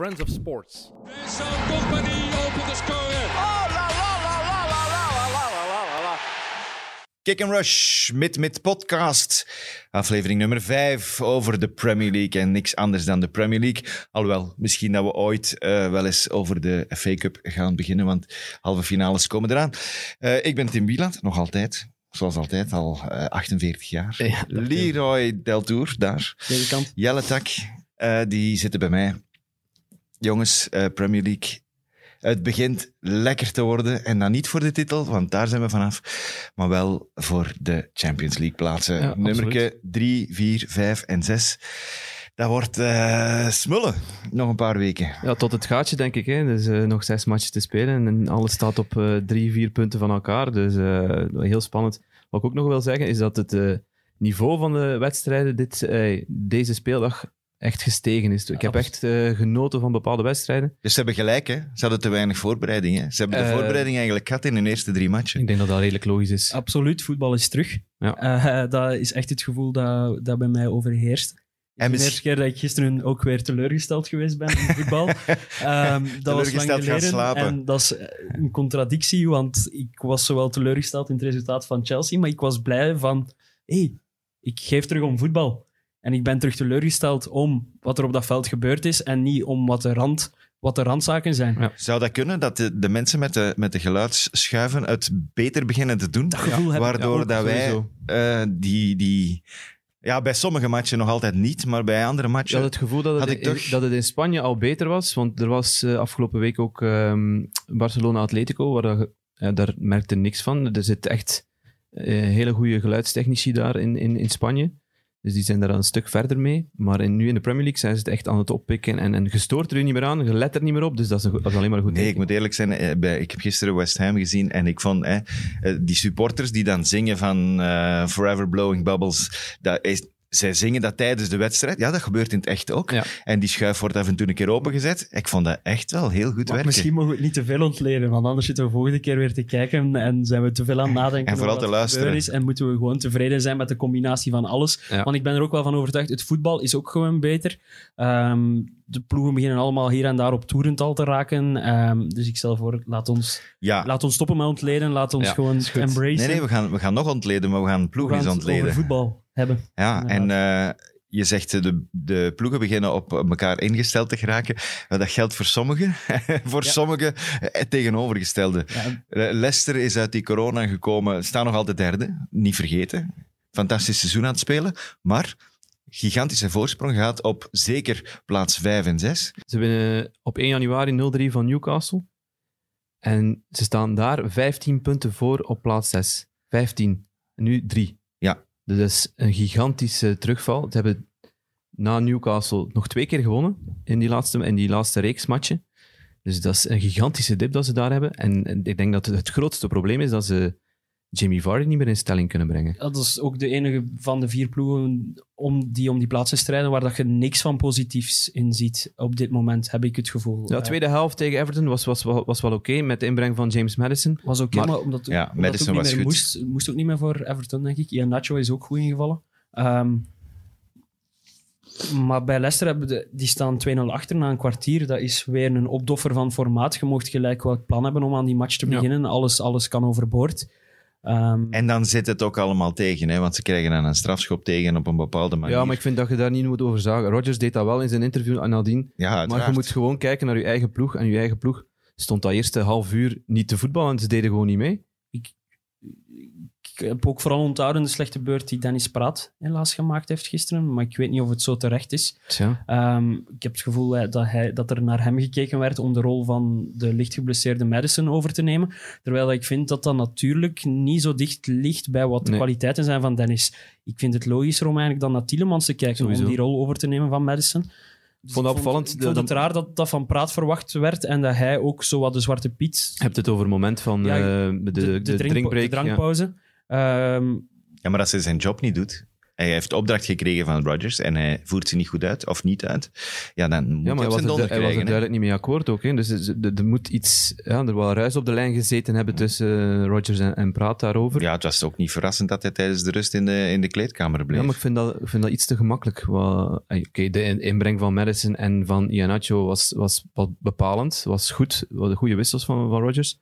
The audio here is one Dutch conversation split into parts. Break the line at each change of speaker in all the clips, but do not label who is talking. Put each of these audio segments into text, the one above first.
Friends of Sports.
Vincent Company opent de score.
Oh, la la la la la la la la la la la.
Kick and Rush, Mid-Mid Podcast. Aflevering nummer 5 over de Premier League en niks anders dan de Premier League. Alhoewel, misschien dat we ooit eh, wel eens over de FA Cup gaan beginnen, want halve finales komen eraan. Eh, ik ben Tim Wieland, nog altijd. Zoals altijd, al eh, 48 jaar.
Ja, dat
Leroy Deltour, daar.
Deze kant.
Jelle Tak, eh, die zitten bij mij. Jongens, eh, Premier League. Het begint lekker te worden. En dan niet voor de titel, want daar zijn we vanaf. Maar wel voor de Champions League plaatsen.
Ja,
Nummerke 3, 4, 5 en 6. Dat wordt eh, smullen. Nog een paar weken.
Ja, tot het gaatje, denk ik. Hè. Dus eh, nog zes matches te spelen en alles staat op drie, vier punten van elkaar. Dus heel spannend. Wat ik ook nog wil zeggen, is dat het niveau van de wedstrijden dit, deze speeldag echt gestegen is. Ik heb echt eh, genoten van bepaalde wedstrijden.
Dus ze hebben gelijk, hè? Ze hadden te weinig voorbereiding. Hè? Ze hebben de
Eh,
voorbereiding eigenlijk gehad in hun eerste drie matchen.
Ik denk dat dat redelijk logisch is.
Absoluut, voetbal is terug.
Ja.
Eh, dat is echt het gevoel dat, dat bij mij overheerst.
En
de eerste keer dat ik gisteren ook weer teleurgesteld geweest ben in voetbal. Ehm, dat was lang
Teleurgesteld gaan
geleden.
slapen.
En dat is een contradictie, want ik was zowel teleurgesteld in het resultaat van Chelsea, maar ik was blij van, hé, hey, ik geef terug om voetbal. En ik ben terug teleurgesteld om wat er op dat veld gebeurd is en niet om wat de, rand, wat de randzaken zijn.
Ja.
Zou dat kunnen, dat de, de mensen met de, met de geluidsschuiven het beter beginnen te doen?
Dat gevoel heb ik
Waardoor
ook,
dat wij eh, die, die... Ja, bij sommige matchen nog altijd niet, maar bij andere
Ik
matchen...
had het gevoel dat het,
ik
in,
toch-
dat het in Spanje al beter was. Want er was eh, afgelopen week ook ehm, Barcelona-Atletico, waar dat, ja, daar merkte niks van. Er zit echt eh, hele goede geluidstechnici daar in, in, in Spanje. Dus die zijn daar een stuk verder mee. Maar in, nu in de Premier League zijn ze het echt aan het oppikken. En, en gestoord er niet meer aan, je let er niet meer op. Dus dat is, een, dat is alleen maar een goed
Nee, ik moet eerlijk zijn, eh, bij, ik heb gisteren West Ham gezien en ik vond eh, eh, die supporters die dan zingen van eh, Forever Blowing Bubbles, dat is, zij zingen dat tijdens de wedstrijd. Ja, dat gebeurt in het echt ook.
Ja.
En die schuif wordt af en toe een keer opengezet. Ik vond dat echt wel heel goed
Maar
werken.
misschien mogen we het niet te veel ontleden, want anders zitten we volgende keer weer te kijken en zijn we te veel aan het nadenken
En vooral
over
te
er
luisteren.
Is, en moeten we gewoon tevreden zijn met de combinatie van alles.
Ja.
Want ik ben er ook wel van overtuigd, het voetbal is ook gewoon beter. Ehm, de ploegen beginnen allemaal hier en daar op toerental te raken. Ehm, dus ik stel voor, laat ons,
Ja,
laat ons stoppen met ontleden, laat ons gewoon embracen.
nee, nee, we gaan, we gaan nog ontleden, maar we gaan ploegen eens ontleden.
voetbal hebben.
Ja, en eh, je zegt eh, de, de ploegen beginnen op elkaar ingesteld te geraken. Maar dat geldt voor sommigen. voor
Ja.
sommigen eh, het tegenovergestelde.
Ja,
Leicester is uit die corona gekomen, staan nog altijd derde, niet vergeten. Fantastisch seizoen aan het spelen, maar gigantische voorsprong gaat op zeker plaats 5 en 6.
Ze winnen op 1 januari 0-3 van Newcastle. En ze staan daar 15 punten voor op plaats 6. 15. En nu 3.
Ja.
Dat is een gigantische terugval. Ze hebben na Newcastle nog twee keer gewonnen in die laatste, in die laatste reeks matchen. Dus dat is een gigantische dip dat ze daar hebben. En, ik denk dat het grootste probleem is dat ze Jamie Vardy niet meer in stelling kunnen brengen.
dat is ook de enige van de vier ploegen om die om die plaatsen strijden waar dat je niks van positiefs in ziet op dit moment, heb ik het gevoel.
Ja, de
Eh,
tweede helft tegen Everton was, was, was, was wel oké met de inbreng van James Madison.
was oké,
Maar-
maar, omdat,
Ja,
omdat
Madison was
niet meer
goed.
Moest, moest ook niet meer voor Everton, denk ik. Ian Nacho is ook goed ingevallen. Ehm, maar bij Leicester hebben de, die staan 2-0 achter na een kwartier. Dat is weer een opdoffer van formaat. Je mocht gelijk welk plan hebben om aan die match te
Ja.
beginnen. Alles, alles kan overboord. Ehm,
En dan zit het ook allemaal tegen, hè, want ze krijgen dan een strafschop tegen op een bepaalde manier.
Ja, maar ik vind dat je daar niet moet over zagen. Rodgers deed dat wel in zijn interview aan Nadine.
Ja,
Maar je moet gewoon kijken naar je eigen ploeg. En je eigen ploeg stond dat eerste half uur niet te voetballen. Ze deden gewoon niet mee.
Ik heb ook vooral onthouden de slechte beurt die Dennis Praat helaas gemaakt heeft gisteren. Maar ik weet niet of het zo terecht is. Ehm, ik heb het gevoel dat, hij, dat er naar hem gekeken werd om de rol van de licht geblesseerde Madison over te nemen. Terwijl ik vind dat dat natuurlijk niet zo dicht ligt bij wat de
Nee.
kwaliteiten zijn van Dennis. Ik vind het logischer om eigenlijk dan naar Tielemans te kijken
Sowieso.
om die rol over te nemen van Madison. Dus
vond dat
ik
opvallend,
Ik
de-
vond het raar dat dat van Praat verwacht werd en dat hij ook zo wat de zwarte piet...
Je hebt het over het moment van
Ja,
eh, de, de, drinkbreak.
de
ja.
Ehm,
Ja, maar als hij zijn job niet doet hij heeft opdracht gekregen van Rodgers en hij voert ze niet goed uit of niet uit, ja, dan moet
Ja, maar
hij
was,
zijn
er,
donder
du- hij was er duidelijk niet mee akkoord ook. Hè. Dus er, moet iets, ja, er wel ruis op de lijn gezeten hebben tussen Rodgers en, en Praat daarover.
Ja, het was ook niet verrassend dat hij tijdens de rust in de, in de kleedkamer bleef.
Ja, maar ik vind dat, ik vind dat iets te gemakkelijk. Wat- Oké, de in- inbreng van Madison en van Ianacho was, was bepalend. Was goed. Wat goede wissels van, van Rodgers.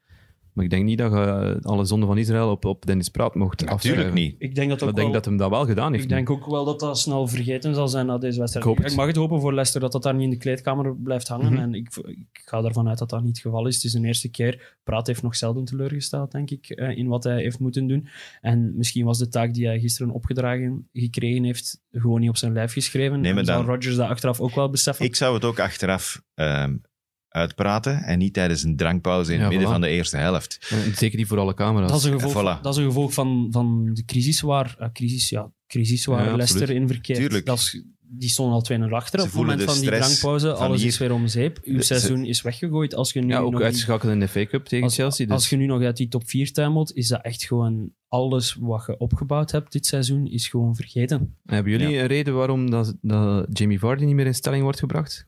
Maar ik denk niet dat je eh, alle zonde van Israël op, op Dennis Praat mocht
Natuurlijk niet.
Ik denk dat ook
Ik denk dat hem dat wel gedaan heeft.
Ik denk ook wel dat dat snel vergeten zal zijn na deze wedstrijd.
Ik hoop
Ik, mag het hopen voor Leicester dat dat daar niet in de kleedkamer blijft hangen.
Mhm.
En ik, ik ga ervan uit dat dat niet het geval is. Het is de eerste keer. Praat heeft nog zelden teleurgesteld, denk ik, eh, in wat hij heeft moeten doen. En misschien was de taak die hij gisteren opgedragen gekregen heeft, gewoon niet op zijn lijf geschreven.
Nee, maar dan-
Rodgers dat achteraf ook wel beseffen.
Ik zou het ook achteraf ehm, uitpraten en niet tijdens een drankpauze in
Ja,
het midden
voilà.
van de eerste helft.
En zeker niet voor alle camera's.
dat is een gevolg,
voilà.
dat is een gevolg van, van de crisis waar, eh, crisis, ja, crisis waar
Ja,
Leicester in verkeert.
Tuurlijk.
Dat is, die stonden al 2-0 achter
Ze
op het moment van die drankpauze.
van
Alles
hier.
is weer om zeep. Uw
De-
seizoen is weggegooid. Als je nu,
ja, ook
nog, in-
uitgeschakeld in de FA Cup tegen
als,
Chelsea. Dus.
als je nu nog uit die top 4 tuimelt, is dat echt gewoon alles wat je opgebouwd hebt dit seizoen, is gewoon vergeten.
Hebben jullie een reden waarom dat, dat Jamie Vardy niet meer in stelling wordt gebracht?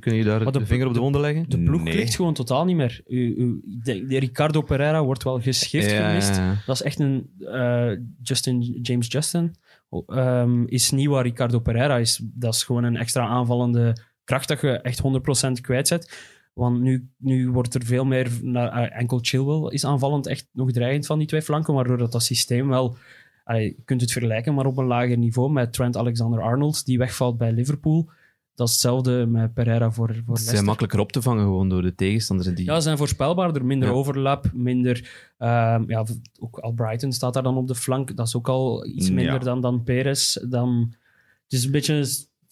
Kun je daar
de-
de, vinger op de wonden leggen?
De ploeg
Nee.
klikt gewoon totaal niet meer. U, u, de, de Ricardo Pereira wordt wel geschift
Ja,
gemist.
ja, ja.
Dat is echt een eh, Justin, James Justin. ehm, is niet wat Ricardo Pereira is. Dat is gewoon een extra aanvallende kracht dat je echt 100% kwijt zet. Want nu, nu wordt er veel meer naar eh, enkel Chilwell is aanvallend echt nog dreigend van die twee flanken, waardoor dat, dat systeem wel. je kunt het vergelijken, maar op een lager niveau met Trent Alexander-Arnold, die wegvalt bij Liverpool. Dat is hetzelfde met Pereira voor, voor
Ze
Leicester.
zijn makkelijker op te vangen gewoon door de tegenstanders. Die...
Ja, ze zijn voorspelbaarder. Minder
Ja.
overlap, minder... ehm, ja, ook al Brighton staat daar dan op de flank. Dat is ook al iets
Ja.
minder dan, dan Perez. Dan, het is een beetje...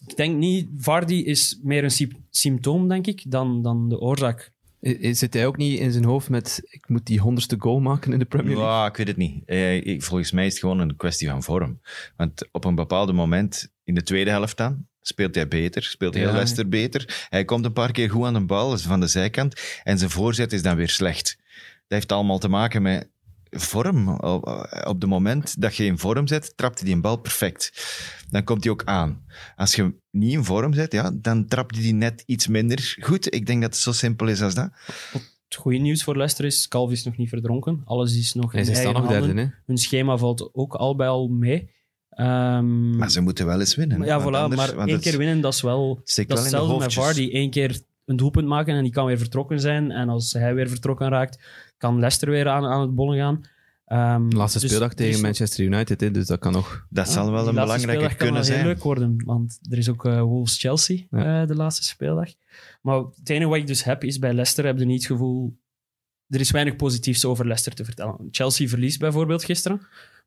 Ik denk niet... Vardy is meer een sy- symptoom, denk ik, dan, dan de oorzaak.
Zit hij ook niet in zijn hoofd met ik moet die honderdste goal maken in de Premier League?
Ja, ik weet het niet. Eh, ik- volgens mij is het gewoon een kwestie van vorm. Want op een bepaald moment, in de tweede helft dan, speelt hij beter. Speelt heel
Ja.
Leicester beter. Hij komt een paar keer goed aan de bal, van de zijkant. En zijn voorzet is dan weer slecht. Dat heeft allemaal te maken met vorm. Op, op het moment dat je in vorm zet, trapt hij die een bal perfect. Dan komt hij ook aan. Als je niet in vorm zet, ja, dan trapt hij die net iets minder goed. Ik denk dat het zo simpel is als dat.
Het goede nieuws voor Leicester is, Calvi is nog niet verdronken. Alles is nog in
ze staan
eigen
nog derde,
handen.
hè?
Hun schema valt ook al bij al mee. Ehm,
Maar ze moeten wel eens winnen.
ja, voilà,
anders-
maar één keer winnen, dat is wel... Dat
wel
hetzelfde met. Vardy. Eén keer een doelpunt maken en die kan weer vertrokken zijn. En als hij weer vertrokken raakt, kan Leicester weer aan, aan het bollen gaan. Ehm,
Laatste
dus-
speeldag tegen
dus-
Manchester United, hè, dus dat kan nog.
Dat
Ja,
zal wel een
laatste
belangrijke
speeldag kan
kunnen
wel heel
zijn.
leuk worden, want er is ook eh, Wolves-Chelsea
Ja.
eh, de laatste speeldag. Maar het enige wat ik dus heb, is bij Leicester heb je niet het gevoel... Er is weinig positiefs over Leicester te vertellen. Chelsea verliest bijvoorbeeld gisteren,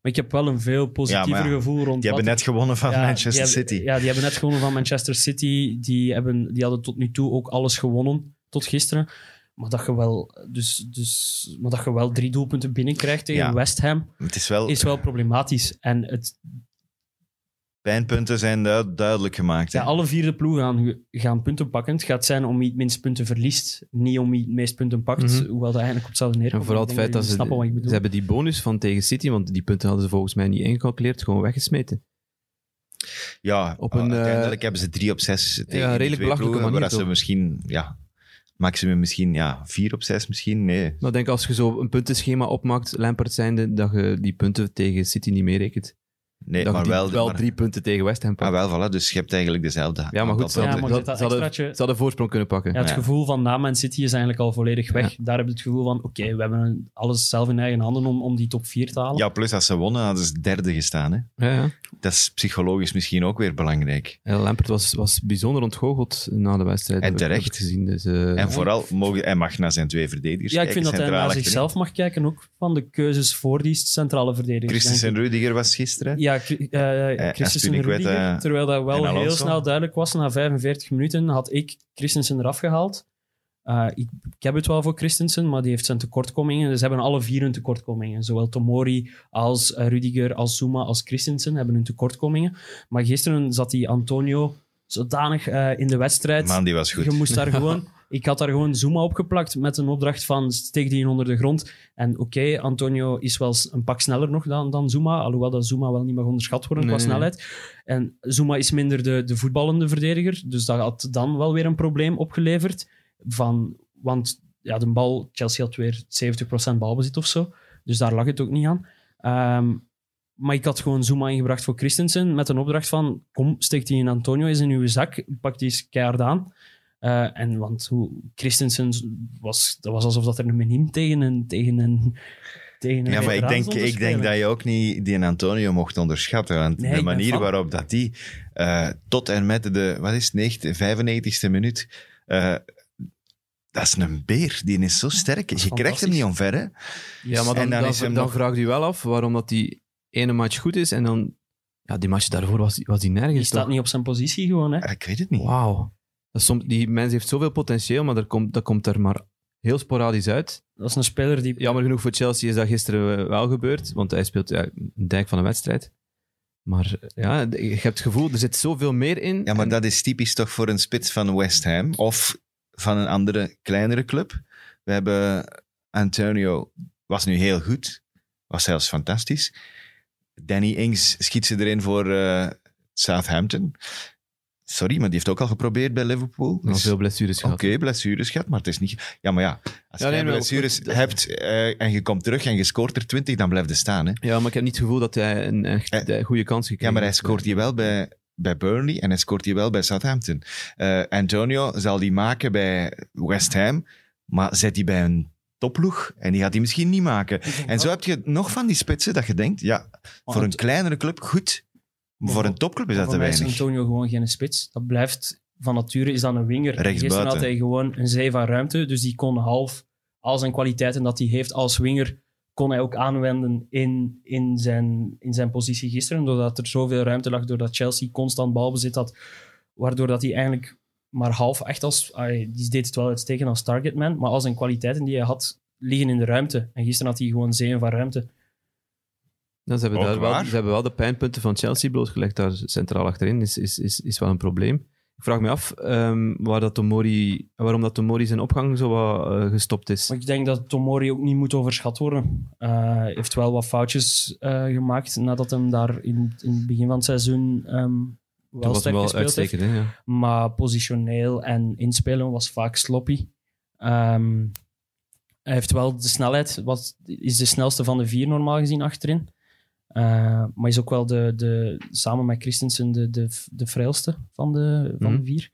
maar ik heb wel een veel positiever
Ja,
gevoel rond
Die hebben net gewonnen van
Ja,
Manchester
hebben-
City.
Ja, die hebben net gewonnen van Manchester City. Die, hebben, die hadden tot nu toe ook alles gewonnen, tot gisteren. Maar dat je wel, dus, dus, maar dat je wel drie doelpunten binnenkrijgt tegen. West Ham,
Het is wel,
is wel problematisch. En het,
pijnpunten zijn du- duidelijk gemaakt. hè.
ja, alle vier de ploegen gaan, gaan punten pakken. Het gaat zijn om wie het minst punten verliest, niet om wie het meest punten pakt.
Mhm.
Hoewel dat eigenlijk op hetzelfde neerkomt.
En vooral het feit dat ze,
snappen wat ik bedoel.
ze hebben die bonus van tegen City, want die punten hadden ze volgens mij niet ingecalculeerd, gewoon weggesmeten.
Ja,
Op een,
uiteindelijk
eh,
hebben ze drie op zes tegen
ja, redelijk
twee
belachelijke
ploegen,
manier
waar ze misschien, ja, maximum misschien, ja, vier op zes misschien, nee.
Maar ik denk als je zo een puntenschema opmaakt, Lampard zijnde, dat je die punten tegen City niet meerekent.
Nee,
dat
maar wel,
wel
maar,
drie punten tegen West Ham pakt.
ah, wel, voilà, dus je hebt eigenlijk dezelfde
ja, maar goed, ze
Ja, maar dat
hadden-
extraatje-
ze hadden voorsprong kunnen pakken.
Ja, het
Ja.
gevoel van na Man City is eigenlijk al volledig weg. Daar heb je het gevoel van, oké, we hebben alles zelf in eigen handen om, om die top 4 te halen.
Ja, plus als ze wonnen, hadden ze derde gestaan. Hè.
Ja, ja.
Dat is psychologisch misschien ook weer belangrijk.
Ja, Lampert was, was bijzonder ontgoocheld na de wedstrijd.
En terecht.
Gezien, dus, eh,
En vooral, mogen, hij mag naar zijn twee verdedigers
Ja, ik
kijken,
vind dat hij naar zichzelf mag kijken, ook van de keuzes voor die centrale verdedigers.
Christensen
denk ik.
Rudiger was gisteren.
Ja, Eh, Christensen Rudiger. Terwijl dat wel heel snel duidelijk was, na 45 minuten had ik Christensen eraf gehaald. Eh, ik, ik heb het wel voor Christensen, maar die heeft zijn tekortkomingen. Dus ze hebben alle vier hun tekortkomingen. Zowel Tomori als eh, Rudiger, als Zuma, als Christensen hebben hun tekortkomingen. Maar gisteren zat die Antonio zodanig eh, in de wedstrijd.
Man, die was goed.
Je moest daar gewoon... Ik had daar gewoon Zuma opgeplakt met een opdracht van steek die onder de grond. En oké, Antonio is wel een pak sneller nog dan, dan Zuma, alhoewel dat Zuma wel niet mag onderschat worden qua snelheid. En Zuma is minder de, de voetballende verdediger, dus dat had dan wel weer een probleem opgeleverd. Van, want ja, de bal, Chelsea had weer 70% balbezit of zo, dus daar lag het ook niet aan. Ehm, maar ik had gewoon Zuma ingebracht voor Christensen met een opdracht van kom, steek die in Antonio eens in uw zak, pak die eens keihard aan. Eh, en want hoe Christensen was, dat was alsof dat er een meniem tegen een, tegen een, tegen een
Ja, maar ik denk, ik denk dat je ook niet die Antonio mocht onderschatten. Want
Nee,
de manier waarop dat die eh, tot en met de, wat is het, 90, 95ste minuut, eh, dat is een beer. Die is zo sterk.
is
Je krijgt hem niet omver, hè?
Ja, maar dan,
En dan
dan,
is hem
dan
nog-
vraag je je wel af waarom dat die ene match goed is en dan... Ja, die match daarvoor was, was die nergens.
Die staat
toch?
niet op zijn positie gewoon. Hè.
Ja, Ik weet het niet.
Wauw. Dat is soms- Die mens heeft zoveel potentieel, maar dat komt, dat komt er maar heel sporadisch uit.
Dat is een speler die...
Jammer genoeg voor Chelsea is dat gisteren wel gebeurd, want hij speelt ja, een dijk van een wedstrijd. Maar ja, je hebt het gevoel, er zit zoveel meer in.
Ja, maar
En-
dat is typisch toch voor een spits van West Ham of van een andere, kleinere club. We hebben Antonio, was nu heel goed, was zelfs fantastisch. Danny Ings schiet ze erin voor eh, Southampton. Sorry, maar die heeft ook al geprobeerd bij Liverpool.
Nog
Dus-
veel blessures
Oké,
gehad.
blessures gehad, maar het is niet... Ja, maar ja, als
Ja,
je
nee,
blessures hebt eh, en je komt terug en je scoort er 20, dan blijft het staan. Hè?
Ja, maar ik heb niet het gevoel dat hij een echt
Eh,
goede kans gekregen
Ja, maar hij scoort hier wel bij, bij Burnley en hij scoort hier wel bij Southampton. Eh, Antonio zal die maken bij West Ham, maar zet die bij een topploeg en die gaat die misschien niet maken. En zo heb je nog van die spitsen dat je denkt, ja, voor een kleinere club goed, maar voor een topclub is dat te
Voor mij is
weinig.
Antonio gewoon geen spits. Dat blijft... Van nature is dat een winger. Gisteren had hij gewoon een zee van ruimte, dus die kon half al zijn kwaliteiten dat hij heeft als winger, kon hij ook aanwenden in, in, zijn, in zijn positie gisteren, doordat er zoveel ruimte lag, doordat Chelsea constant balbezit had, waardoor dat hij eigenlijk maar half echt als... Die deed het wel uitstekend als targetman, maar al zijn kwaliteiten die hij had, liggen in de ruimte. En gisteren had hij gewoon zeeën van ruimte.
Ja, ze, hebben daar wel, ze hebben wel de pijnpunten van Chelsea blootgelegd daar centraal achterin. Is, is, is, is wel een probleem. Ik vraag me af ehm, waar dat Tomori, waarom dat Tomori zijn opgang zo wat eh, gestopt is.
Maar ik denk dat Tomori ook niet moet overschat worden. Eh, Hij heeft wel wat foutjes eh, gemaakt nadat hij daar in, in het begin van het seizoen ehm,
Dat
wel
was
sterk
wel
gespeeld heeft.
Hè, ja.
Maar positioneel en inspelen was vaak sloppy. Ehm, hij heeft wel de snelheid, wat is de snelste van de vier normaal gezien achterin. Eh, maar is ook wel de, de, samen met Christensen de, de, de frailste van de, van
Mhm.
de vier.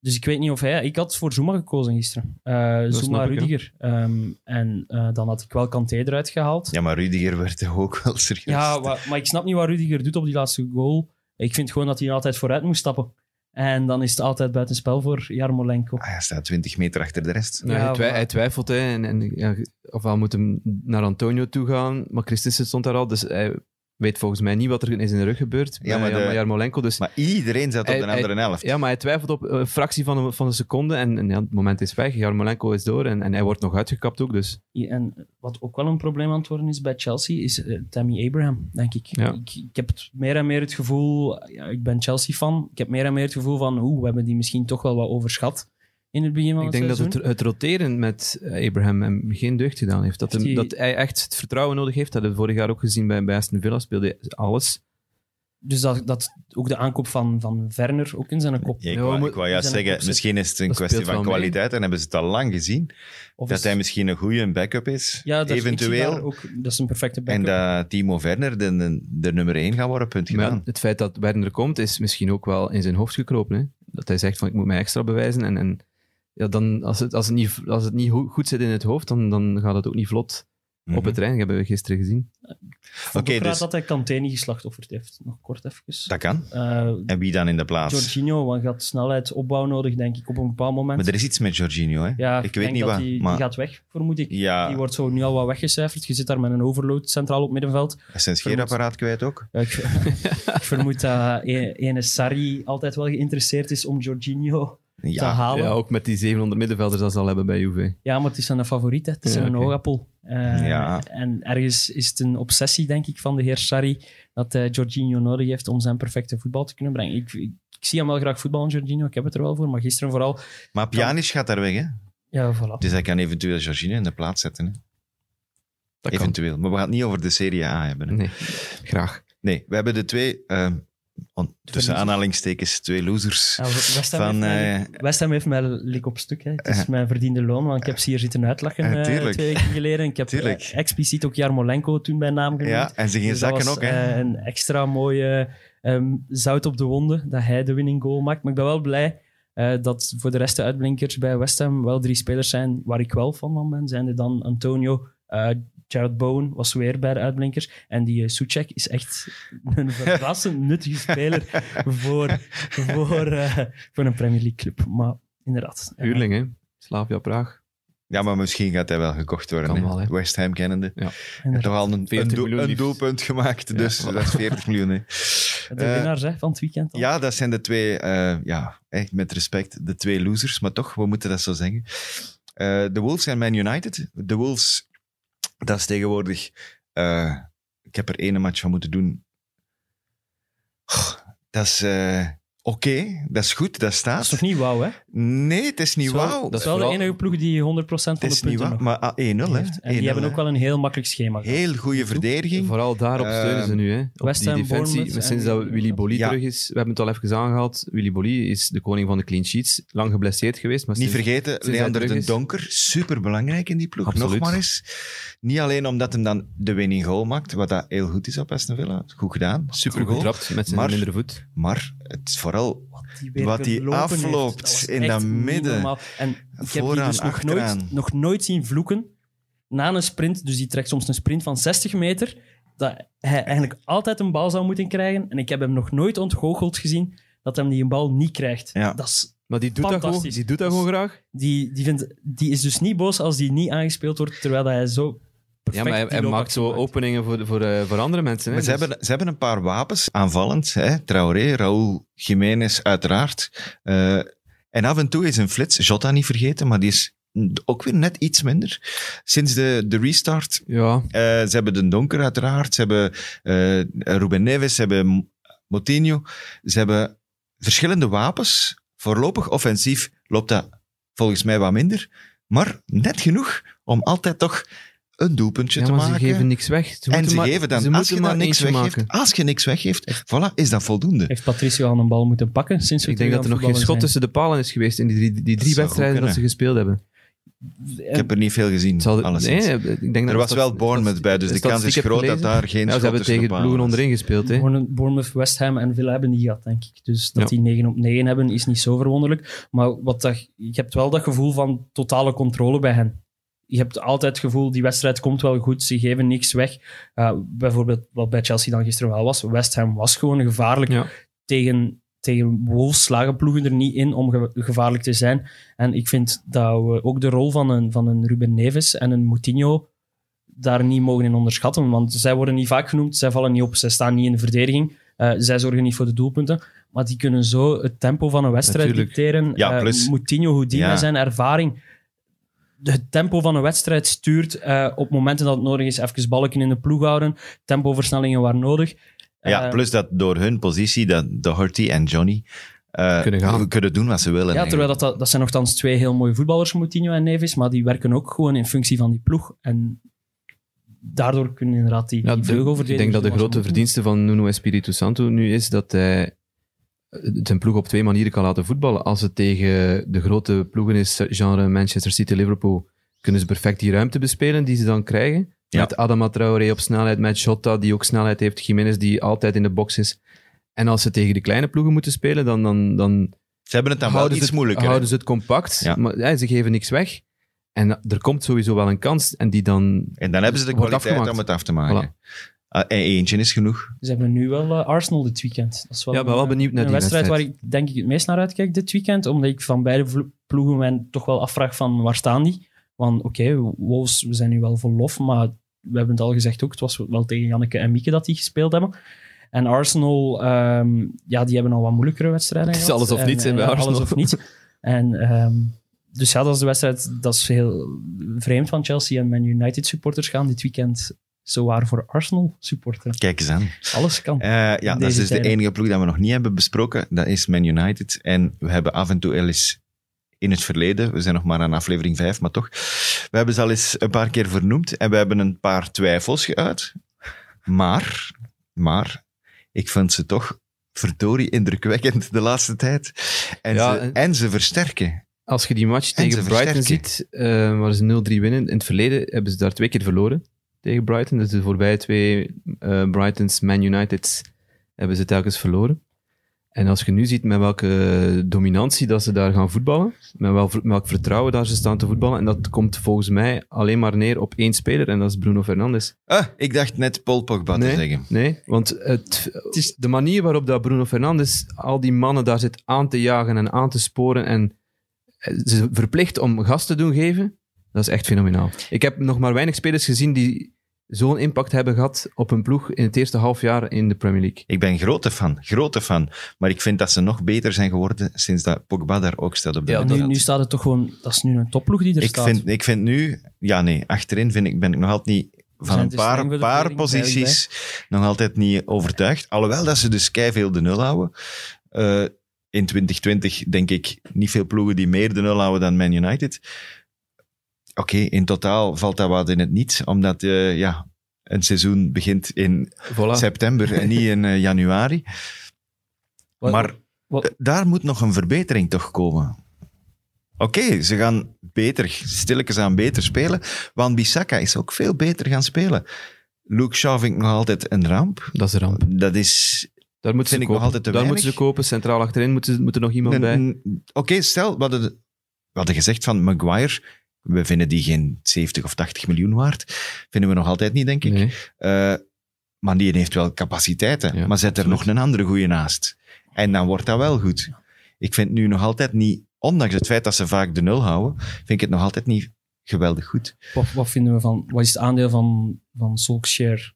Dus ik weet niet of hij... Ik had voor Zuma gekozen gisteren. Eh Zuma. Rudiger. Ehm, en eh, dan had ik wel Kanté eruit gehaald.
Ja, maar Rudiger werd toch ook wel serieus.
Ja, wa- maar ik snap niet wat Rudiger doet op die laatste goal. Ik vind gewoon dat hij altijd vooruit moest stappen. En dan is het altijd buitenspel voor Jarmolenko.
Ah, hij staat 20 meter achter de rest.
Ja,
Ja,
hij, twi-
maar-
hij twijfelt. Hè, en, en, ja, ofwel moet hem naar Antonio toe gaan. Maar Christensen stond daar al. Dus hij weet volgens mij niet wat er in zijn rug gebeurt.
Ja, maar
bij
de-
Jarmolenko. Dus,
Maar iedereen zat op
Hij-
de andere helft.
ja, maar hij twijfelt op een fractie van een, van een seconde. En, en ja, het moment is weg. Jarmolenko is door. En, en hij wordt nog uitgekapt ook. Dus
En wat ook wel een probleem aan het worden is bij Chelsea, is eh, Tammy Abraham, denk ik.
Ja.
ik. Ik heb het meer en meer het gevoel, ja, ik ben Chelsea-fan, ik heb meer en meer het gevoel van, oeh, we hebben die misschien toch wel wat overschat in het begin van
ik
het
denk dat het, het roteren met eh, Abraham hem geen deugd gedaan heeft. Dat,
Heeft
hem,
hij-
dat hij echt het vertrouwen nodig heeft. Dat hebben we vorig jaar ook gezien bij, bij Aston Villa. Speelde hij alles.
Dus dat, dat ook de aankoop van, van Werner ook in zijn kop.
Ja, ik
Ja,
wou,
we
ik wou juist zeggen, misschien is het een
Dat
kwestie van kwaliteit en hebben ze het al lang gezien.
Of
dat
is-
hij misschien een goede backup is,
ja, dat,
eventueel.
ook, dat is een perfecte
En
backup.
dat Timo Werner de, de, de nummer 1 gaat worden, punt
Maar
gedaan.
het feit dat Werner komt, is misschien ook wel in zijn hoofd gekropen. Hè? Dat hij zegt van, ik moet mij extra bewijzen. En, en ja, dan, als, het, als, het niet, als het niet go- goed zit in het hoofd, dan, dan gaat het ook niet vlot
Mhm.
op het terrein. Dat hebben we gisteren gezien.
Oké,
raar
dus-
dat hij Kanté niet geslachtofferd heeft. Nog kort even.
Dat kan.
Eh,
En wie dan in de plaats?
Jorginho, want gaat snelheid opbouw nodig, denk ik, op een bepaald moment.
Maar er is iets met Jorginho, hè?
ja,
ik weet
denk
niet
dat
wat.
Die,
maar
die gaat weg, vermoed ik.
ja,
Die wordt zo nu al wat weggecijferd. Je zit daar met een overload centraal op middenveld.
hij is zijn scheerapparaat kwijt ook.
Ja, ik, ik vermoed dat e- ene Sarri altijd wel geïnteresseerd is om Jorginho te
Ja,
halen.
Ja,
Ja,
ook met die 700 middenvelders dat ze al hebben bij Juve.
maar het is een favoriet, hè. het is
Ja,
een
oké.
oogappel. Eh,
Ja.
En ergens is het een obsessie, denk ik, van de heer Sarri dat hij Jorginho nodig heeft om zijn perfecte voetbal te kunnen brengen. Ik, ik, zie hem wel graag voetballen, Jorginho. Ik heb het er wel voor. Maar gisteren vooral...
Maar Pjanic gaat daar weg, hè?
Ja, voilà.
Dus hij kan eventueel Jorginho in de plaats zetten. Hè?
Dat kan.
Eventueel. Maar we gaan het niet over de Serie A hebben. Hè?
Nee, graag.
Nee, we hebben de twee, eh, on- tussen aanhalingstekens, twee losers.
Ja, West Ham,
Van,
heeft mij,
eh,
West Ham heeft mij lik op stuk. Hè. Het is
eh,
mijn verdiende loon, want ik heb ze hier zitten uitlachen
eh,
twee weken geleden. Ik heb expliciet ook Jarmolenko toen bij naam genoemd.
Ja, en ze gingen
Dus
zakken
was,
ook, hè?
een extra mooie ehm, zout op de wonden dat hij de winning goal maakt. Maar ik ben wel blij dat voor de rest de uitblinkers bij West Ham wel drie spelers zijn waar ik wel van ben. Zijn er dan Antonio, Jared Bowen was weer bij de uitblinkers. En die uh, Soucek is echt een verrassend nuttige speler voor, voor, eh, voor een Premier League club. Maar inderdaad. eh,
Huurling, hè? Slavia Praag.
Ja, maar misschien gaat hij wel gekocht worden.
Wel, hè.
West Ham kennende. Hij heeft
inderdaad.
toch al een,
40
een, een doelpunt gemaakt, dus
Ja,
dat is 40 miljoen. Hè.
De
Eh,
winnaars hè, van het weekend. al.
Ja, dat zijn de twee, eh, ja, echt met respect, de twee losers. Maar toch, we moeten dat zo zeggen. Eh, de Wolves en Man United. De Wolves, dat is tegenwoordig... eh, ik heb er ene match van moeten doen. Dat is eh, oké, dat is goed, dat
Dat is
staat.
toch niet wauw, hè?
Nee, het is niet wauw.
Dat is wel de enige ploeg die 100% van
Het
de
is niet
punten
wauw, maar ah, 1-0 hè.
heeft. En die
1-0,
hebben ook
hè.
wel een heel makkelijk schema. gehad.
Heel goede verdediging.
Vooral daarop
Eh,
steunen ze nu. Hè. Op
West
die
Ham,
defensie. Sinds dat Willy Bolly
Ja.
terug is, we hebben het al even aangehaald. Willy Bolly is de koning van de clean sheets. Lang geblesseerd geweest. Maar
Niet vergeten, Leander de Donker, super belangrijk in die ploeg.
Absoluut.
Nog maar eens. Niet alleen omdat hij dan de winning goal maakt, wat dat heel goed is op Aston Villa. Goed gedaan, super
Goed getrapt met zijn mindere voet.
Maar het is vooral
die
Wat die afloopt in dat midden.
En ik heb die dus nog nooit, nog nooit zien vloeken na een sprint. Dus die trekt soms een sprint van 60 meter. Dat hij eigenlijk altijd een bal zou moeten krijgen. En ik heb hem nog nooit ontgoocheld gezien dat hij die een bal niet krijgt.
Ja.
Dat is,
Maar die doet, dat gewoon, die doet dat gewoon graag.
die, die, vindt, die is dus niet boos als die niet aangespeeld wordt, terwijl dat hij zo
Ja, maar hij, maakt zo
maakt.
openingen voor, voor, eh, voor andere mensen. Hè.
Maar ze,
Dus-
hebben, ze hebben een paar wapens, aanvallend. Hè? Traoré, Raúl, Jiménez, uiteraard. Eh, en af en toe is een flits, Jota niet vergeten, maar die is ook weer net iets minder. Sinds de, de restart.
Ja,
Eh, ze hebben de Donker, uiteraard. Ze hebben eh Ruben Neves, ze hebben Moutinho. Ze hebben verschillende wapens. Voorlopig offensief loopt dat volgens mij wat minder. Maar net genoeg om altijd toch een doelpuntje
ja
te maken.
ze geven niks weg. Ze
En
moeten
ze
maar-
geven dan,
ze
als je dan
maar
niks weggeeft,
maken.
als je niks weggeeft, voilà, is dat voldoende.
Heeft Patricio al een bal moeten pakken sinds we
Ik denk dat er nog geen schot tussen de palen is geweest in die drie, die drie wedstrijden dat ze gespeeld hebben.
Ik heb er niet veel gezien,
zal- nee, ik denk dat
er was
dat-
wel Bournemouth bij, dus de kans is groot dat daar geen
Ja, ze
schot
hebben tegen ploegen onderin gespeeld. Hè.
Bourne- Bournemouth, West Ham en Villa hebben die gehad, denk ik. Dus dat
Ja.
die 9 op 9 hebben, is niet zo verwonderlijk. Maar wat dat, je hebt wel dat gevoel van totale controle bij hen. Je hebt altijd het gevoel, die wedstrijd komt wel goed, ze geven niks weg. Uh, bijvoorbeeld wat bij Chelsea dan gisteren wel was. West Ham was gewoon gevaarlijk
Ja.
tegen, tegen Wolves, slagen ploegen er niet in om ge- gevaarlijk te zijn. En ik vind dat we ook de rol van een, van een Ruben Neves en een Moutinho daar niet mogen in onderschatten. Want zij worden niet vaak genoemd, zij vallen niet op, zij staan niet in de verdediging. Uh, zij zorgen niet voor de doelpunten, maar die kunnen zo het tempo van een wedstrijd
Natuurlijk.
dicteren.
Ja,
Uh,
plus-
Moutinho, hoe die
Ja.
zijn ervaring het tempo van een wedstrijd stuurt, uh, op momenten dat het nodig is, even balken in de ploeg houden, tempoversnellingen waar nodig.
Ja,
Uh,
plus dat door hun positie, dat Doherty en Johnny eh,
Kunnen gaan.
kunnen doen wat ze willen.
Ja, terwijl dat, dat, zijn nogthans twee heel mooie voetballers, Moutinho en Neves, maar die werken ook gewoon in functie van die ploeg. En daardoor kunnen inderdaad die,
Ja,
die
ik denk dat de grote verdienste van Nuno Espirito Santo nu is dat hij zijn ploeg op twee manieren kan laten voetballen. Als het tegen de grote ploegen is, genre Manchester City, Liverpool, kunnen ze perfect die ruimte bespelen die ze dan krijgen.
Ja.
Met Adama Traoré op snelheid, met Jota die ook snelheid heeft, Jiménez die altijd in de box is. En als ze tegen de kleine ploegen moeten spelen, dan, dan, dan
Ze hebben het dan wel
houden,
iets
ze het,
moeilijker.
houden ze het compact,
Ja.
maar ja, ze geven niks weg. En er komt sowieso wel een kans en die dan...
En dan hebben ze de kwaliteit
afgemaakt.
om het af te maken. En eentje is genoeg.
Ze hebben nu wel eh, Arsenal dit weekend. Dat is wel
Ja, ik ben wel
een-
benieuwd naar
een
die
wedstrijd,
wedstrijd.
waar ik denk ik het meest naar uitkijk dit weekend, omdat ik van beide ploegen mij toch wel afvraag van waar staan die? Want oké, Wolves, we zijn nu wel vol lof, maar we hebben het al gezegd ook, het was wel tegen Janneke en Mieke dat die gespeeld hebben. En Arsenal, ehm, ja, die hebben al wat moeilijkere wedstrijden
Het is
gehad.
alles of niets,
eh,
bij Arsenal.
Alles of niets. En ehm, dus ja, dat is de wedstrijd, dat is heel vreemd van Chelsea en Man United supporters gaan dit weekend zo waar voor Arsenal supporter.
Kijk eens aan.
Alles kan.
Eh, ja, dat is dus de enige ploeg dat we nog niet hebben besproken. Dat is Man United. En we hebben af en toe wel eens in het verleden, we zijn nog maar aan aflevering 5, maar toch, we hebben ze al eens een paar keer vernoemd en we hebben een paar twijfels geuit. Maar, maar, ik vind ze toch verdorie indrukwekkend de laatste tijd. En,
Ja,
ze,
en-
en ze versterken.
Als je die match
En
tegen
ze
Brighton
versterken.
ziet, eh, waar ze 0-3 winnen, in het verleden hebben ze daar twee keer verloren tegen Brighton. Dus de voorbije twee eh, Brightons, Man United, hebben ze telkens verloren. En als je nu ziet met welke dominantie dat ze daar gaan voetballen, met wel- met welk vertrouwen daar ze staan te voetballen, en dat komt volgens mij alleen maar neer op één speler, en dat is Bruno Fernandes.
Ah, ik dacht net Paul Pogba te zeggen.
Nee, want het, het is de manier waarop dat Bruno Fernandes al die mannen daar zit aan te jagen en aan te sporen en ze verplicht om gas te doen geven, dat is echt fenomenaal. Ik heb nog maar weinig spelers gezien die zo'n impact hebben gehad op een ploeg in het eerste half jaar in de Premier League.
Ik ben grote fan, grote fan. Maar ik vind dat ze nog beter zijn geworden sinds dat Pogba daar ook staat op de
Ja,
nu, nu staat het toch gewoon... Dat is nu een topploeg die er
ik,
staat.
vind, ik vind nu... Ja, nee, achterin vind ik, ben ik nog altijd niet... Van een paar, paar posities nog altijd niet overtuigd. Alhoewel dat ze dus veel de nul houden. Eh, in 2020 denk ik niet veel ploegen die meer de nul houden dan Man United. Oké, in totaal valt dat wat in het niets, omdat eh, ja, een seizoen begint in
Voilà.
september en niet in eh, januari.
Wat-
maar
wat-
eh, daar moet nog een verbetering toch komen. Oké, ze gaan beter, stilletjes aan beter spelen. Want Bissaka is ook veel beter gaan spelen. Luke Shaw vind ik nog altijd een ramp.
Dat is een ramp.
Dat is...
Daar moeten ze
Vind ik nog
kopen.
altijd te
Daar
weinig.
moeten ze kopen. Centraal achterin moet, er- moet er nog iemand
een-
bij.
Oké, stel, hadden, we hadden gezegd van Maguire. We vinden die geen 70 of 80 miljoen waard. Vinden we nog altijd niet, denk ik.
Nee.
Eh, maar die heeft wel capaciteiten.
Ja,
maar zet er nog een andere goeie naast. En dan wordt dat wel goed. Ik vind nu nog altijd niet, ondanks het feit dat ze vaak de nul houden, vind ik het nog altijd niet geweldig goed.
Wat, wat vinden we van... Wat is het aandeel van, van Solskjaer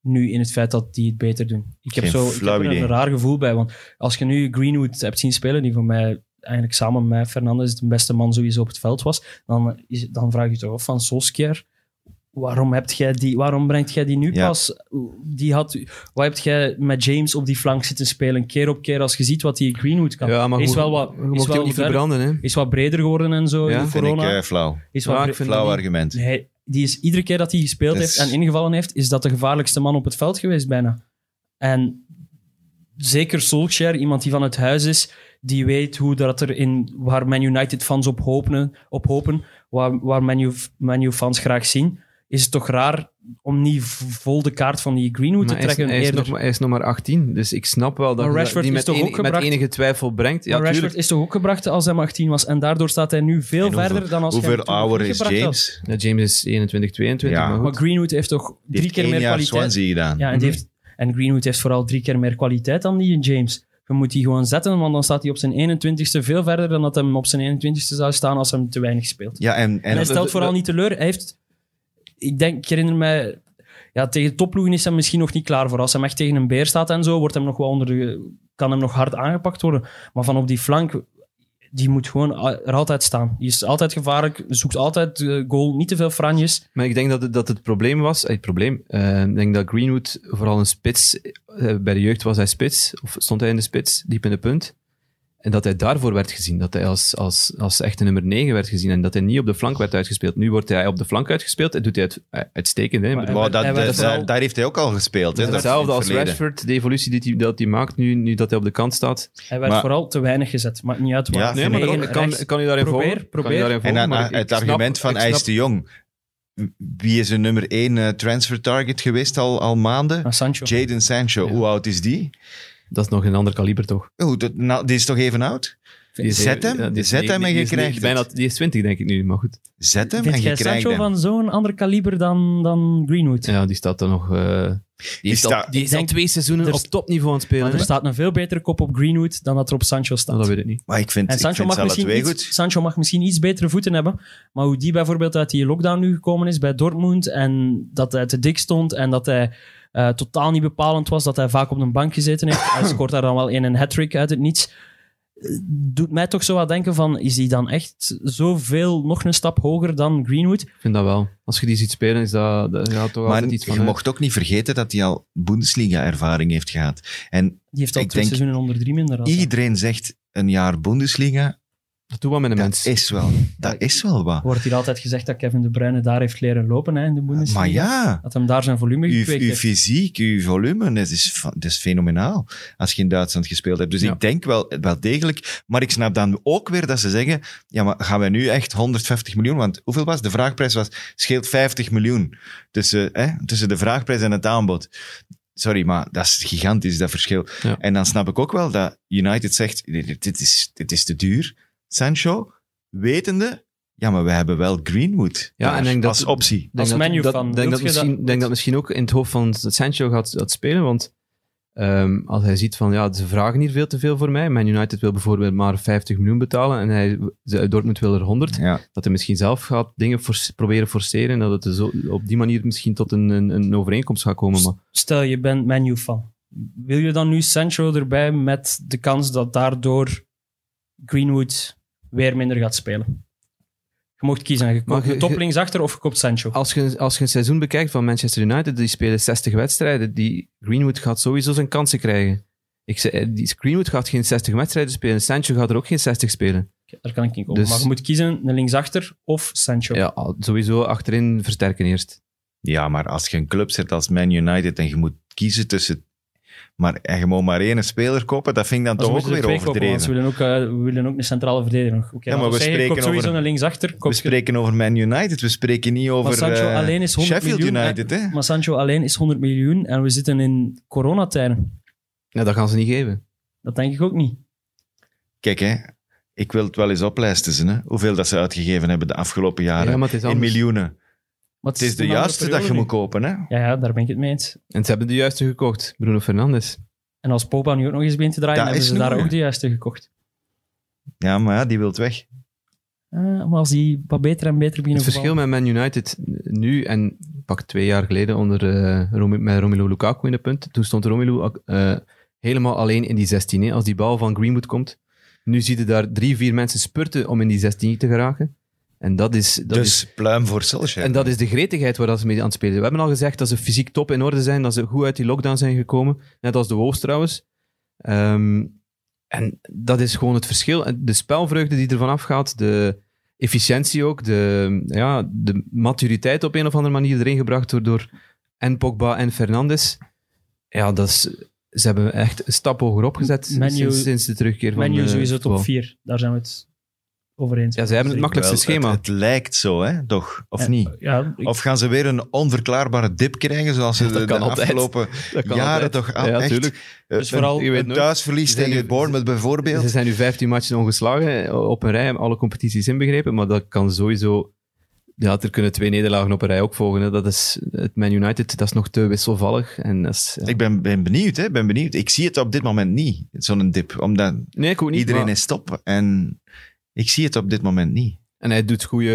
nu in het feit dat die het beter doen? Ik heb,
Geen
zo, ik heb er een raar gevoel bij. Want als je nu Greenwood hebt zien spelen, die voor mij eigenlijk samen met Fernandes de beste man sowieso op het veld was, dan, is, dan vraag je toch af van Solskjaer... Waarom, hebt jij die, waarom brengt jij die nu
Ja.
pas? Die had, wat hebt jij met James op die flank zitten spelen, keer op keer, als je ziet wat die Greenwood kan?
Ja, maar
is
hoe-
wel wat, is wel
niet
ver-
verbranden. Hè?
is wat breder geworden en zo
Ja,
in
Vind ik
corona.
eh, flauw.
is wat
Ja,
bre-
ik vind
Flauw argument.
hij, die is iedere keer dat hij gespeeld
Dus-
heeft en ingevallen heeft, is dat de gevaarlijkste man op het veld geweest bijna. En zeker Solskjaer, iemand die van het huis is, die weet hoe dat er in, waar Man United fans op hopen, op hopen waar, waar Man U- Man U fans graag zien, is het toch raar om niet vol de kaart van die Greenwood
Maar
te
hij, is,
trekken.
hij, is nog, maar- hij is nog maar 18, dus ik snap wel dat
Rashford
die met,
toch
enig-
ook
met
gebracht?
enige twijfel brengt. Ja,
maar Rashford
tuurlijk.
is toch ook gebracht als hij maar 18 was en daardoor staat hij nu veel
hoeveel-
verder dan als hij
Hoeveel ouder is. James?
Ja, James is 21, 22,
Ja.
maar.
Greenwood heeft toch drie
heeft
keer meer kwaliteit.
Swansea gedaan.
Ja, en, die heeft, en Greenwood heeft vooral drie keer meer kwaliteit dan die in James. Je moet die gewoon zetten, want dan staat hij op zijn 21ste veel verder dan dat hij op zijn 21ste zou staan als hij hem te weinig speelt.
Ja, en,
En
en
hij stelt
de-
vooral
de-
niet teleur. Hij heeft, ik denk, ik herinner mij, ja, tegen topploegen is hij misschien nog niet klaar voor. Als hij echt tegen een beer staat en zo, wordt hem nog wel onder de, kan hem nog hard aangepakt worden. Maar van op die flank, die moet gewoon er altijd staan. Die is altijd gevaarlijk, zoekt altijd eh, goal, niet te veel franjes.
Maar ik denk dat het, dat het probleem was... eh, Het probleem, eh, ik denk dat Greenwood vooral een spits... eh, bij de jeugd was hij spits, of stond hij in de spits, diep in de punt. En dat hij daarvoor werd gezien. Dat hij als, als, als echte nummer 9 werd gezien. En dat hij niet op de flank werd uitgespeeld. Nu wordt hij op de flank uitgespeeld. En doet hij het eh, uitstekend. Hè?
Maar
dat,
hij
dat- daar heeft hij ook al gespeeld. Hè,
Hetzelfde als
verleden.
Rashford, de evolutie die hij, dat hij maakt nu, nu dat hij op de kant staat.
Hij werd
Maar-
vooral te weinig gezet. Maakt niet uit waar.
Ja,
Van
Nee, maar
negen,
ik kan,
rechts.
kan u daarin
Probeer,
volgen? Kan
probeer.
daarin
En dan
maar
eh, het
ik snap-
argument van
snap-
te jong. Wie is een nummer 1 transfer target geweest al, al maanden?
Sancho.
Jaden Sancho.
Ja.
Hoe oud is die?
Dat is nog een ander kaliber, toch?
Oh, dat, nou, die is toch even oud?
Die
Zet hem,
ja, die is
zet hem en
die
je
is
krijgt
bijna. Die is 20, denk ik nu, maar goed.
Zet hem
Vind
en je krijgt
Sancho
hem.
van zo'n ander kaliber dan, dan Greenwood?
Ja, die staat er nog... eh, die, al, die is
Ik
al
denk-
twee seizoenen op topniveau aan het spelen.
Maar er staat een veel betere kop op Greenwood dan dat er op Sancho staat.
Dat weet ik niet.
Maar ik vind,
En
ik
Sancho
vind
mag, misschien
twee
iets,
goed.
Sancho mag misschien iets betere voeten hebben. Maar hoe die bijvoorbeeld uit die lockdown nu gekomen is bij Dortmund. En dat hij te dik stond. En dat hij eh, totaal niet bepalend was. Dat hij vaak op de bank gezeten heeft. hij scoort daar dan wel in een hat-trick uit het niets. doet mij toch zo wat denken van, is hij dan echt zoveel, nog een stap hoger dan Greenwood?
Ik vind dat wel. Als je die ziet spelen, is dat, dat gaat toch
Maar
altijd iets
je
van... uit.
mocht ook niet vergeten dat hij al Bundesliga-ervaring heeft gehad. En
Die heeft al
Ik
twee
denk-
seizoenen onder drie minder. dan.
iedereen zegt een jaar Bundesliga.
Doe wat met een
Dat
mens.
is wel, dat is wel wat.
Wordt hier altijd gezegd dat Kevin De Bruyne daar heeft leren lopen hè, in de Bundesliga.
Maar ja,
Dat hem daar zijn volume
uw,
gekweekt
uw
heeft.
fysiek, uw volume, dat is, dat fenomenaal als je in Duitsland gespeeld hebt. Dus
Ja.
ik denk wel, wel degelijk. Maar ik snap dan ook weer dat ze zeggen, ja, maar gaan wij nu echt 150 miljoen? Want hoeveel was de vraagprijs? Was, scheelt 50 miljoen tussen, hè, tussen de vraagprijs en het aanbod. Sorry, maar dat is gigantisch, dat verschil.
Ja.
En dan snap ik ook wel dat United zegt, dit is, dit is te duur, Sancho, wetende, ja, maar we hebben wel Greenwood
Ja, en denk dat-
als optie.
Als
denk dat-
Man-U-fan,
dat, denk dat,
je dat-
misschien, denk dat misschien ook in het hoofd van Sancho gaat, gaat spelen, want ehm, als hij ziet van, ja, ze vragen hier veel te veel voor mij, Man United wil bijvoorbeeld maar 50 miljoen betalen en hij, Dortmund wil er 100,
Ja.
dat hij misschien zelf gaat dingen force- proberen forceren en dat het zo, op die manier misschien tot een, een, een overeenkomst gaat komen. Maar
Stel, je bent menu-fan. Wil je dan nu Sancho erbij met de kans dat daardoor Greenwood weer minder gaat spelen? Je mocht kiezen. Je koopt
je-
de top linksachter of je koopt Sancho.
als je, als je een seizoen bekijkt van Manchester United, die spelen 60 wedstrijden, die Greenwood gaat sowieso zijn kansen krijgen. Ik zei, eh, die Greenwood gaat geen 60 wedstrijden spelen, Sancho gaat er ook geen 60 spelen.
Daar kan ik niet komen.
Dus-
Maar je moet kiezen een linksachter of Sancho.
Ja, sowieso achterin versterken eerst.
Ja, maar als je een club zet als Man United en je moet kiezen tussen... Maar en moet maar één speler kopen, dat vind ik dan toch ook weer
er kopen,
overdreven.
Ze willen ook, eh, we willen ook een centrale verdediger nog. Oké,
Ja, maar
laten
we
zeggen,
spreken
koopt sowieso
over-
een linksachter.
We
je-
spreken over Man United, we spreken niet over
maar Sancho
eh,
alleen is 100
Sheffield
miljoen.
United. Hè?
Maar Sancho alleen is 100 miljoen en we zitten in coronatijden.
Ja, dat gaan ze niet geven.
Dat denk ik ook niet.
Kijk, hè, ik wil het wel eens oplijsten. Hè? Hoeveel dat ze uitgegeven hebben de afgelopen jaren.
Ja, maar het is
in miljoenen. Het is de juiste dat je moet kopen. Hè?
Ja, ja, daar ben ik het mee eens.
En ze hebben de juiste gekocht, Bruno Fernandes.
En als Popa nu ook nog eens begint te draaien,
Dat
hebben
is
ze daar ook de juiste gekocht.
Ja, maar ja, die wilt weg.
Eh, maar als die wat beter en beter beginnen
Het verschil met Man United nu en pak twee jaar geleden onder, eh, met Romelu Lukaku in de punt. Toen stond Romelu eh, helemaal alleen in die 16. hè, als die bal van Greenwood komt. Nu zie je daar drie, vier mensen spurten om in die 16 te geraken. En dat is, dat is
dus pluim voor Solskjaer.
En dat is de gretigheid waar dat ze mee aan het spelen zijn. We hebben al gezegd dat ze fysiek top in orde zijn, dat ze goed uit die lockdown zijn gekomen. Net als de Wolves trouwens. Ehm, en dat is gewoon het verschil. De spelvreugde die ervan afgaat, de efficiëntie ook, de, ja, de maturiteit op een of andere manier erin gebracht door, door en Pogba en Fernandes. Ja, dat is, ze hebben echt een stap hoger opgezet
Menu-
sinds, sinds de terugkeer van
Menu sowieso top 4. Daar zijn we het over eens.
Ja, ze hebben het makkelijkste
Wel,
schema.
Het, het lijkt zo, hè? toch? Of
Ja,
niet?
Ja, ik-
Of gaan ze weer een onverklaarbare dip krijgen, zoals ze
Dat
de, de afgelopen
Dat kan
jaren
altijd.
toch ah,
Ja,
echt...
tuurlijk.
eh,
Dus vooral-
een, thuisverlies
Ze zijn
tegen
nu-
Bournemouth bijvoorbeeld.
Ze zijn nu 15 matchen ongeslagen eh, op een rij, alle competities inbegrepen, maar dat kan sowieso... Ja, er kunnen twee nederlagen op een rij ook volgen. Hè. Dat is, het Man United, dat is nog te wisselvallig. En dat is, ja.
Ik ben, ben benieuwd, hè? ben benieuwd. Ik zie het op dit moment niet, zo'n dip. Omdat
nee, ik ook niet.
iedereen
maar-
is top. En ik zie het op dit moment niet.
En hij doet goede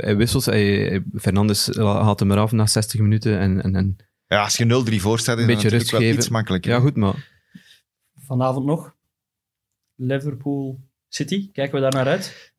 hij wissels. Hij, hij- Fernandes haalt hem eraf na 60 minuten. En, en, en,
Ja, als je 0-3 voor staat, is
beetje
natuurlijk
rust
wel
geven.
iets makkelijker.
ja, goed, maar
vanavond nog. Liverpool City. Kijken we daar naar uit?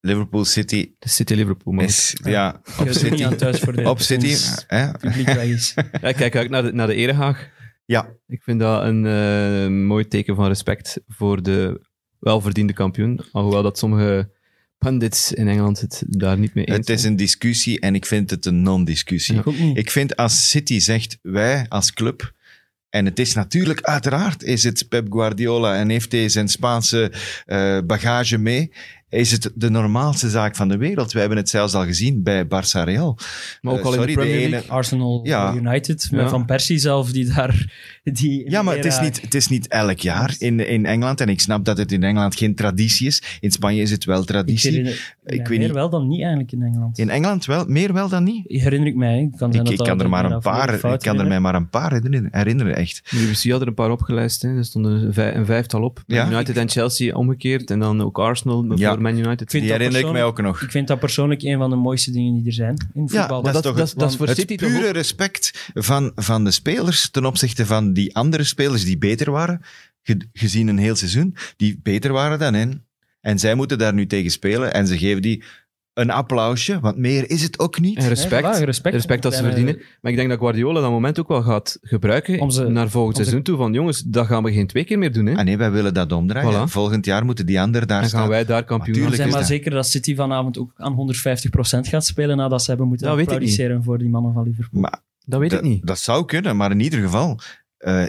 Liverpool City
de City-Liverpool. Maar
is... Ja, op
Ik heb het
City...
niet aan thuis voor de
Op City, hè?
publiek weg is.
Ja, ik kijk uit naar de, naar de Erehaag.
Ja,
Ik vind dat een eh, mooi teken van respect voor de welverdiende kampioen. Alhoewel dat sommige pundits in Engeland het daar niet mee eens
het is een discussie en ik vind het een non-discussie.
Ik
vind als City zegt, wij als club, en het is natuurlijk, uiteraard is het Pep Guardiola en heeft hij zijn Spaanse eh, bagage mee, is het de normaalste zaak van de wereld. We hebben het zelfs al gezien bij Barça Real.
Maar ook
Eh,
al in
sorry,
de
de
Premier
ene-
League.
Arsenal
Ja.
United, met
Ja.
Van Persie zelf, die daar... Die
Ja, maar het is, niet, het is niet elk jaar in, in Engeland. En ik snap dat het in Engeland geen traditie is. In Spanje is het wel traditie. Ik weet
meer
niet.
wel dan niet eigenlijk in Engeland.
In Engeland wel, meer wel dan niet.
Herinner ik mij. Kan
Ik, ik kan er maar
ik
een paar, ik kan er mij maar een paar herinneren, herinneren echt.
De BBC had er een paar opgelijst. Hè. Er stonden een, vij- een vijftal op.
Ja.
Man United en Chelsea omgekeerd. En dan ook Arsenal
Ja.
voor Man United.
Die herinner ik mij ook nog.
Ik vind dat persoonlijk een van de mooiste dingen die er zijn in
Ja,
voetbal.
dat is toch
dat,
het-
dat is voor
het
City toch
pure respect van, van de spelers ten opzichte van die andere spelers die beter waren. ge- gezien een heel seizoen, die beter waren dan hen. En zij moeten daar nu tegen spelen en ze geven die een applausje, want meer is het ook niet.
En respect,
voilà, respect.
respect dat ze
eh,
verdienen. Maar ik denk dat Guardiola dat moment ook wel gaat gebruiken
Om ze-
naar volgend
om ze-
seizoen toe. Van jongens, dat gaan we geen twee keer meer doen. Hè?
Ah nee, wij willen dat omdraaien.
Voilà.
Volgend jaar moeten die anderen daar
en
staan.
gaan wij daar kampioen
Tuurlijk
zijn maar
dat.
zeker dat City vanavond ook aan 150% gaat spelen nadat ze hebben moeten
Dat weet ik niet.
applaudisseren voor die mannen van Liverpool.
Maar
Dat weet ik niet.
dat zou kunnen, maar in ieder geval... eh,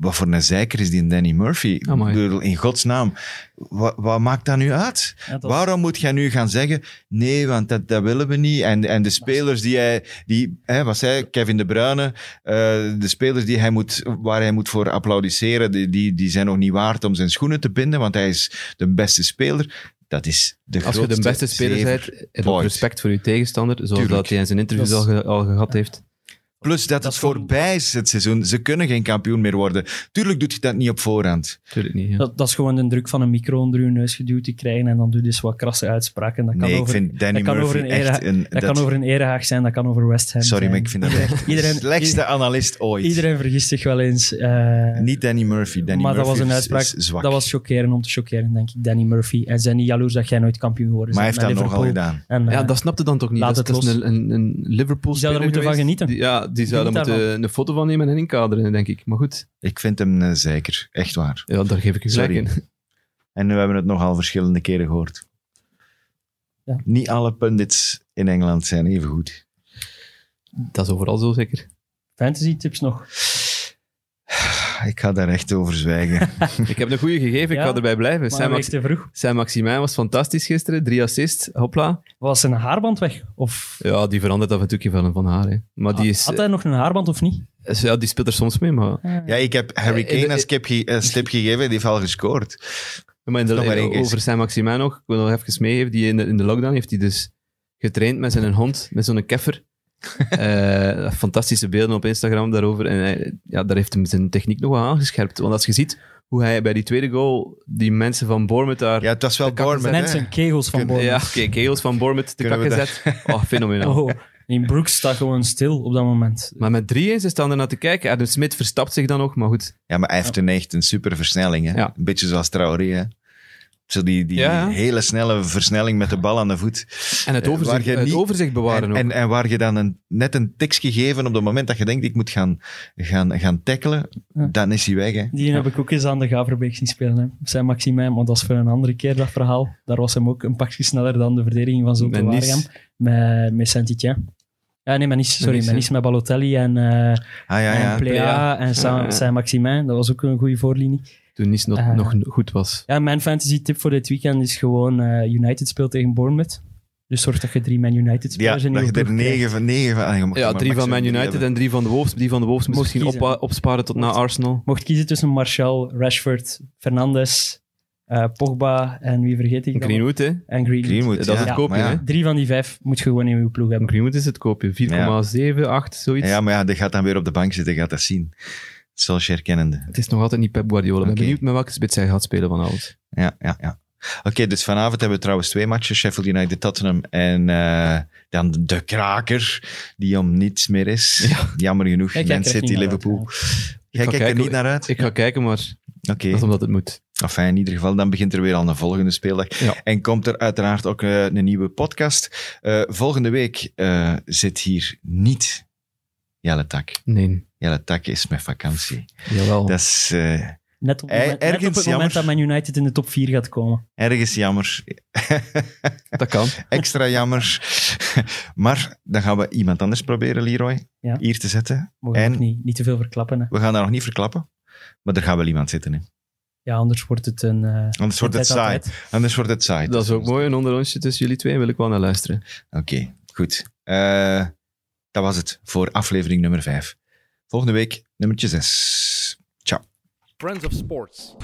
wat voor een zeiker is die Danny Murphy?
Amai.
Ik bedoel, in godsnaam, wat, wat maakt dat nu uit?
Ja, dat-
Waarom moet jij nu gaan zeggen, nee, want dat, dat willen we niet. En, en de spelers die hij, die, hè, wat zei Kevin De Bruyne, eh, de spelers die hij moet, waar hij moet voor applaudisseren, die, die, die zijn nog niet waard om zijn schoenen te binden, want hij is de beste speler. Dat is de
Als je de beste speler bent, heb respect voor je tegenstander, zoals
Tuurlijk.
dat hij in zijn interviews ge- al gehad heeft.
Plus dat,
Dat
het voorbij is het seizoen. Ze kunnen geen kampioen meer worden. Tuurlijk doet je dat niet op voorhand.
Tuurlijk niet. Ja.
Dat, dat is gewoon de druk van een micro onder je neus geduwd te krijgen en dan doe je dus wat krasse uitspraken. Dat kan
nee,
over,
ik vind Danny
dat kan
Murphy
over een
echt een...
dat, kan over een erehaag zijn, dat kan over West Ham
Sorry,
zijn.
maar ik vind dat echt
iedereen,
de slechtste analist ooit.
Iedereen vergist zich wel eens. eh,
Niet Danny Murphy. Danny
maar dat
Murphy
was een uitspraak,
is zwak.
dat was chockeren om te chockeren, denk ik, Danny Murphy. En zijn niet jaloers dat jij nooit kampioen geworden
maar hij heeft dat
met
nogal
Liverpool.
gedaan.
En, eh,
Ja, dat snapte dan toch niet.
laat
dat,
het
dat is een, een, een Liverpool
Die zouden er moeten van genieten.
Ja, die zouden moeten
daarvan.
een foto van nemen en inkaderen, denk ik. Maar goed,
Ik vind hem eh, zeker. Echt waar.
ja, daar geef ik u gelijk in.
En we hebben het nogal verschillende keren gehoord.
Ja.
Niet alle pundits in Engeland zijn even goed.
Dat is overal zo zeker.
Fantasy tips nog.
Ik ga daar echt over zwijgen.
Ik heb een goede gegeven, ik
Ja,
ga erbij blijven.
Een
Max
vroeg.
Sam Maximijn was fantastisch gisteren. Drie assists, hopla.
Was zijn haarband weg? Of
Ja, die verandert af en toe van, van haar. Hè. Maar die, is,
had hij nog een haarband of niet?
eh, ja, die speelt er soms mee, maar,
ja, ik heb Harry
Eh,
Kane als
eh,
ge- als tip gegeven. Die heeft al gescoord.
maar in de, over Sam Maximijn nog, ik wil nog even meegeven, die in de, in de lockdown heeft hij dus getraind met zijn hond, met zo'n keffer. Eh, fantastische beelden op Instagram daarover. En hij- ja, daar heeft hem zijn techniek nog wel aangescherpt. Want als je ziet hoe hij bij die tweede goal die mensen van Bournemouth daar...
Ja, het was wel Bournemouth. hè.
Mensen, kegels van Bournemouth.
Ja, kegels van Bournemouth te kakken zet. Oh, fenomenaal.
Oh, in Brooks staat gewoon stil op dat moment.
Maar met drie ze staan er naar te kijken. Adam Smith verstapt zich dan nog, maar goed.
Ja, maar hij heeft een echt een super versnelling. Hè?
Ja.
Een beetje zoals Traoré. Zo die, die
Ja,
hele snelle versnelling met de bal aan de voet.
En het
Eh,
overzicht,
waar je
het
niet-
overzicht bewaren
En,
ook.
en, en waar je dan een, net een tikje geven op het moment dat je denkt, ik moet gaan, gaan, gaan tackelen,
Ja.
dan is hij weg. Hè?
Die heb ik ook eens aan de Gaverbeek zien spelen. Hè. Zijn Maximijn, maar dat is voor een andere keer dat verhaal. Daar was hem ook een pakje sneller dan de verdediging van
Nice.
Waregem. Met, met Saint-Étienne. Ja, nee, sorry. Met Balotelli en, eh
Ah ja, ja.
en Plea en. Saint-Maximin. Dat was ook een goede voorlinie.
Toen nog,
Eh.
nog goed was.
Ja, mijn fantasy tip voor dit weekend is gewoon eh, United speelt tegen Bournemouth. Dus zorg dat je drie Man United
Ja,
spelers in
dat
je
je er
ploeg krijgt.
negen van... Negen van ah,
Ja, drie van Man United
hebben.
en drie van de Wolves. Die van de Wolves
Mocht
misschien oppa- opsparen tot na Arsenal.
Mocht kiezen tussen Martial, Rashford, Fernandes, eh, Pogba en wie vergeet ik dan?
Greenwood, hè.
En Greenwood.
Greenwood,
Dat is
ja.
het koopje,
ja.
hè.
Drie van die vijf moet je gewoon in je ploeg hebben.
Greenwood is het koopje. 4,7, 8, zoiets.
Ja, maar ja, die gaat dan weer op de bank zitten, gaat dat zien. Solskjaer kennende.
Het is nog altijd niet Pep Guardiola. Ik ben benieuwd met welke spits hij gaat spelen van alles.
Ja, ja, ja. Oké, dus vanavond hebben we trouwens twee matches. Sheffield United, Tottenham en eh, dan de kraker, die om niets meer is. Jammer genoeg,
Kijk,
Man City, Liverpool.
uit,
Jij
ga
kijkt er
kijken.
niet naar uit?
Ik ga kijken, maar
Oké,
dat is omdat het moet.
enfin, in ieder geval, dan begint er weer al een volgende speeldag.
Ja.
En komt er uiteraard ook eh, een nieuwe podcast. Eh, volgende week eh, zit hier niet Jelle Tak.
Nee,
Jelle Tak is met vakantie.
jawel.
Dat is eh,
Net op, het
Eh,
moment, net op
ergens
het moment
jammer.
dat Man United in de top 4 gaat komen.
ergens jammer.
Dat kan.
Extra jammer. maar dan gaan we iemand anders proberen, Leroy,
Ja.
hier te zetten.
Mogen
En-
niet, niet te veel verklappen. Hè.
We gaan daar nog niet verklappen. Maar er gaat wel iemand zitten. Hè.
Ja, anders wordt het een... eh,
Anders wordt het saai.
altijd.
Anders wordt het saai.
Dat is ook mooi. Een onderrondje tussen jullie twee wil ik wel naar luisteren.
Oké, goed. Eh, dat was het voor aflevering nummer 5. Volgende week nummertje 6. Ciao.
Friends of Sports.